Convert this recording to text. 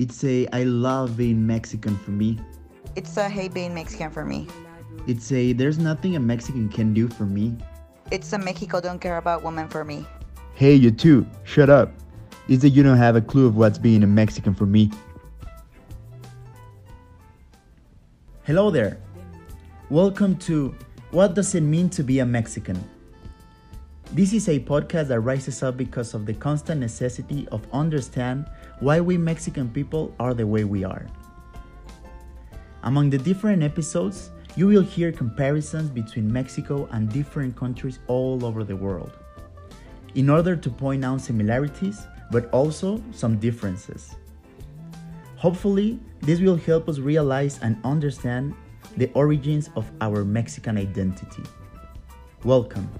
It's a I love being Mexican for me. It's a hate being Mexican for me. It's a there's nothing a Mexican can do for me. It's a Mexico don't care about women for me. Hey, you two, shut up. It's that you don't have a clue of what's being a Mexican for me. Hello there. Welcome to What Does It Mean to Be a Mexican? This is a podcast that rises up because of the constant necessity of understand why we Mexican people are the way we are. Among the different episodes, you will hear comparisons between Mexico and different countries all over the world. In order to point out similarities, but also some differences. Hopefully, this will help us realize and understand the origins of our Mexican identity. Welcome.